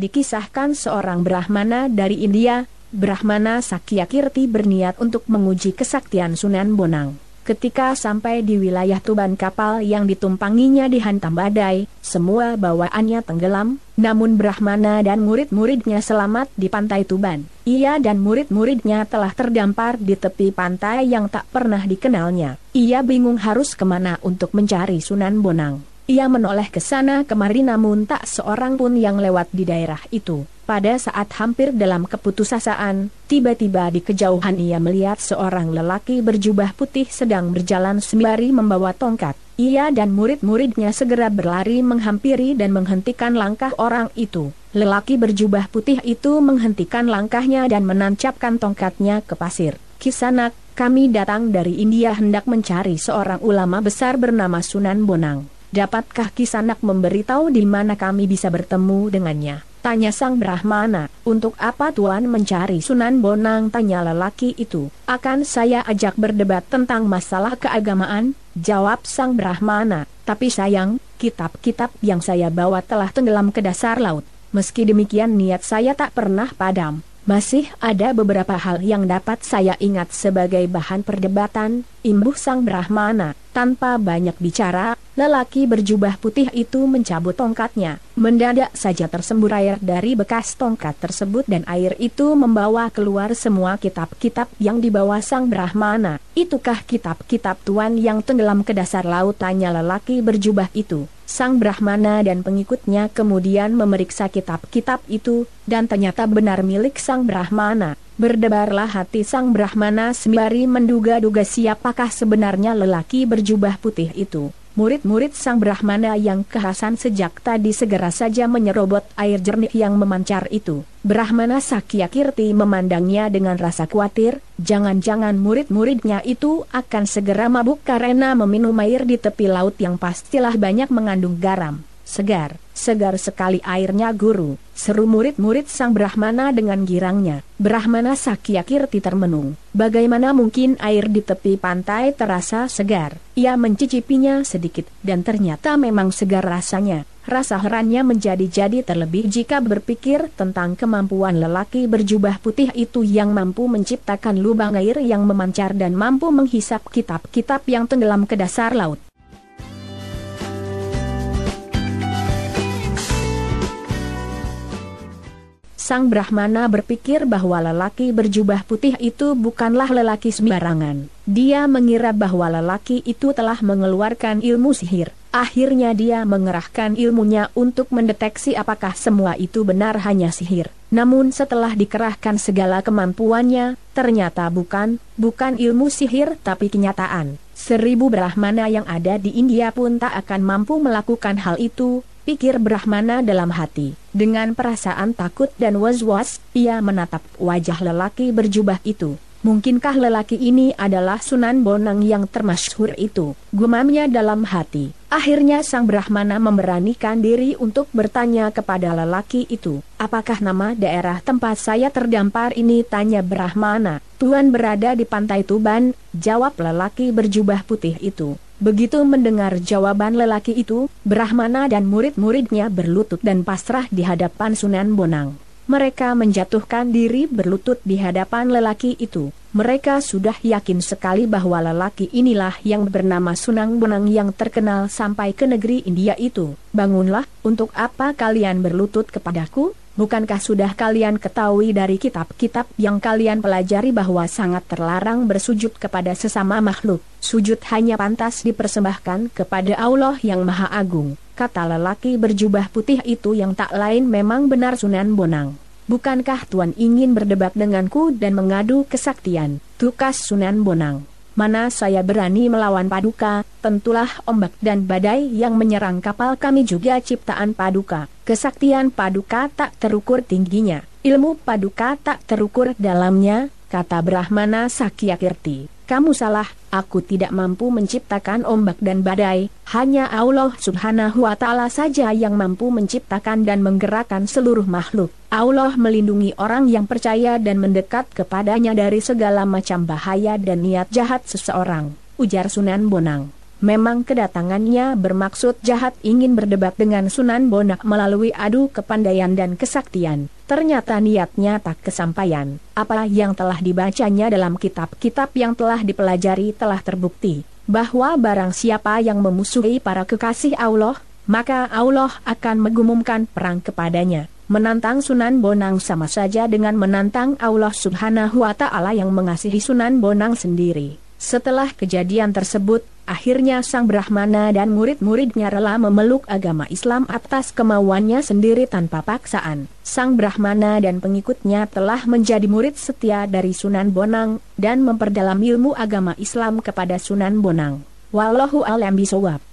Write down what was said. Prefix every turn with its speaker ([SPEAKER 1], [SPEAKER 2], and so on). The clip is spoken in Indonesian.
[SPEAKER 1] Dikisahkan seorang Brahmana dari India, Brahmana Sakyakirti berniat untuk menguji kesaktian Sunan Bonang. Ketika sampai di wilayah Tuban kapal yang ditumpanginya dihantam badai, semua bawaannya tenggelam, namun Brahmana dan murid-muridnya selamat di pantai Tuban. Ia dan murid-muridnya telah terdampar di tepi pantai yang tak pernah dikenalnya. Ia bingung harus ke mana untuk mencari Sunan Bonang. Ia menoleh ke sana kemari namun tak seorang pun yang lewat di daerah itu. Pada saat hampir dalam keputusasaan, tiba-tiba di kejauhan ia melihat seorang lelaki berjubah putih sedang berjalan sembari membawa tongkat. Ia dan murid-muridnya segera berlari menghampiri dan menghentikan langkah orang itu. Lelaki berjubah putih itu menghentikan langkahnya dan menancapkan tongkatnya ke pasir. Kisanak, kami datang dari India hendak mencari seorang ulama besar bernama Sunan Bonang. Dapatkah Kisanak memberitahu di mana kami bisa bertemu dengannya? Tanya sang Brahmana, untuk apa Tuan mencari Sunan Bonang? Tanya lelaki itu. Akan saya ajak berdebat tentang masalah keagamaan, jawab sang Brahmana. Tapi sayang, kitab-kitab yang saya bawa telah tenggelam ke dasar laut. Meski demikian niat saya tak pernah padam. Masih ada beberapa hal yang dapat saya ingat sebagai bahan perdebatan, imbuh sang Brahmana. Tanpa banyak bicara, lelaki berjubah putih itu mencabut tongkatnya. Mendadak saja tersembur air dari bekas tongkat tersebut dan air itu membawa keluar semua kitab-kitab yang dibawa sang Brahmana. Itukah kitab-kitab tuan yang tenggelam ke dasar laut? Tanya lelaki berjubah itu. Sang Brahmana dan pengikutnya kemudian memeriksa kitab-kitab itu, dan ternyata benar milik sang Brahmana. Berdebarlah hati sang Brahmana sembari menduga-duga siapakah sebenarnya lelaki berjubah putih itu. Murid-murid sang Brahmana yang kehasan sejak tadi segera saja menyerobot air jernih yang memancar itu. Brahmana Sakyakirti memandangnya dengan rasa khawatir, jangan-jangan murid-muridnya itu akan segera mabuk karena meminum air di tepi laut yang pastilah banyak mengandung garam. Segar, segar sekali airnya guru, seru murid-murid sang Brahmana dengan girangnya. Brahmana Sakyakirti termenung. Bagaimana mungkin air di tepi pantai terasa segar? Ia mencicipinya sedikit, dan ternyata memang segar rasanya. Rasa herannya menjadi-jadi terlebih jika berpikir tentang kemampuan lelaki berjubah putih itu yang mampu menciptakan lubang air yang memancar dan mampu menghisap kitab-kitab yang tenggelam ke dasar laut. Sang Brahmana berpikir bahwa lelaki berjubah putih itu bukanlah lelaki sembarangan. Dia mengira bahwa lelaki itu telah mengeluarkan ilmu sihir. Akhirnya dia mengerahkan ilmunya untuk mendeteksi apakah semua itu benar hanya sihir. Namun setelah dikerahkan segala kemampuannya, ternyata bukan, bukan ilmu sihir tapi kenyataan. Seribu Brahmana yang ada di India pun tak akan mampu melakukan hal itu, pikir Brahmana dalam hati. Dengan perasaan takut dan was-was, ia menatap wajah lelaki berjubah itu. Mungkinkah lelaki ini adalah Sunan Bonang yang termasyhur itu? Gumamnya dalam hati. Akhirnya sang Brahmana memberanikan diri untuk bertanya kepada lelaki itu. Apakah nama daerah tempat saya terdampar ini? Tanya Brahmana. Tuan berada di pantai Tuban, jawab lelaki berjubah putih itu. Begitu mendengar jawaban lelaki itu, Brahmana dan murid-muridnya berlutut dan pasrah di hadapan Sunan Bonang. Mereka menjatuhkan diri berlutut di hadapan lelaki itu. Mereka sudah yakin sekali bahwa lelaki inilah yang bernama Sunan Bonang yang terkenal sampai ke negeri India itu. Bangunlah, untuk apa kalian berlutut kepadaku? Bukankah sudah kalian ketahui dari kitab-kitab yang kalian pelajari bahwa sangat terlarang bersujud kepada sesama makhluk? Sujud hanya pantas dipersembahkan kepada Allah yang Maha Agung. Kata lelaki berjubah putih itu yang tak lain memang benar Sunan Bonang. Bukankah Tuan ingin berdebat denganku dan mengadu kesaktian? Tukas Sunan Bonang. Mana saya berani melawan Paduka, tentulah ombak dan badai yang menyerang kapal kami juga ciptaan Paduka. Kesaktian Paduka tak terukur tingginya, ilmu Paduka tak terukur dalamnya, kata Brahmana Sakyakirti. Kamu salah, aku tidak mampu menciptakan ombak dan badai, hanya Allah subhanahu wa ta'ala saja yang mampu menciptakan dan menggerakkan seluruh makhluk. Allah melindungi orang yang percaya dan mendekat kepadanya dari segala macam bahaya dan niat jahat seseorang, ujar Sunan Bonang. Memang kedatangannya bermaksud jahat ingin berdebat dengan Sunan Bonang melalui adu kepandaian dan kesaktian. Ternyata niatnya tak kesampaian. Apa yang telah dibacanya dalam kitab-kitab yang telah dipelajari telah terbukti bahwa barang siapa yang memusuhi para kekasih Allah, maka Allah akan mengumumkan perang kepadanya. Menantang Sunan Bonang sama saja dengan menantang Allah Subhanahu wa Ta'ala yang mengasihi Sunan Bonang sendiri. Setelah kejadian tersebut, akhirnya Sang Brahmana dan murid-muridnya rela memeluk agama Islam atas kemauannya sendiri tanpa paksaan. Sang Brahmana dan pengikutnya telah menjadi murid setia dari Sunan Bonang dan memperdalam ilmu agama Islam kepada Sunan Bonang. Wallahu a'lam bishawab.